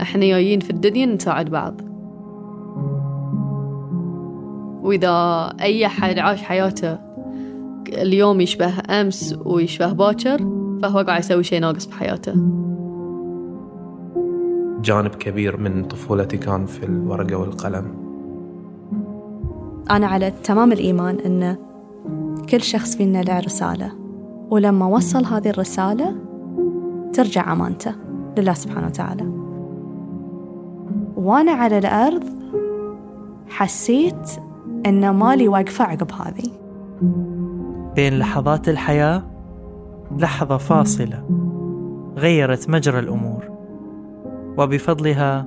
إحنا جايين في الدنيا نساعد بعض. وإذا أي حد عاش حياته اليوم يشبه أمس ويشبه باكر فهو قاعد يسوي شيء ناقص بحياته جانب كبير من طفولتي كان في الورقة والقلم. أنا على تمام الإيمان أن كل شخص فينا له رسالة ولما وصل هذه الرسالة ترجع أمانته لله سبحانه وتعالى. وأنا على الأرض حسيت أن مالي واقفة عقب هذه. بين لحظات الحياة لحظة فاصلة غيرت مجرى الأمور. وبفضلها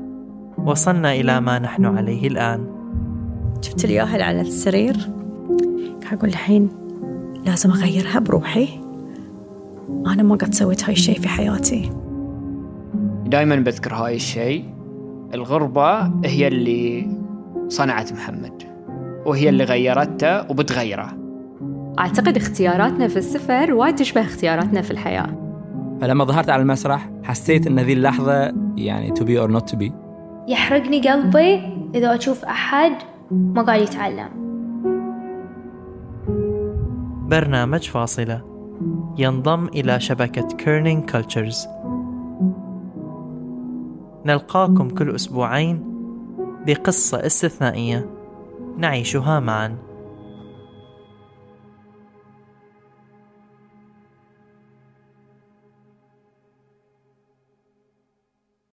وصلنا إلى ما نحن عليه الآن. شفت الياهل على السرير؟ قاعد أقول الحين لازم أغيرها بروحي. أنا ما قد سويت هاي الشيء في حياتي. دائما بذكر هاي الشيء. الغربة هي اللي صنعت محمد وهي اللي غيرته وبتغيره. أعتقد اختياراتنا في السفر وايد تشبه اختياراتنا في الحياة. فلما ظهرت على المسرح حسيت إن ذي اللحظة يعني to be or not to be. يحرقني قلبي إذا أشوف أحد ما قاعد يتعلم. برنامج فاصلة. ينضم إلى شبكة Kerning Cultures نلقاكم كل أسبوعين بقصة استثنائية. نعيشها معاً.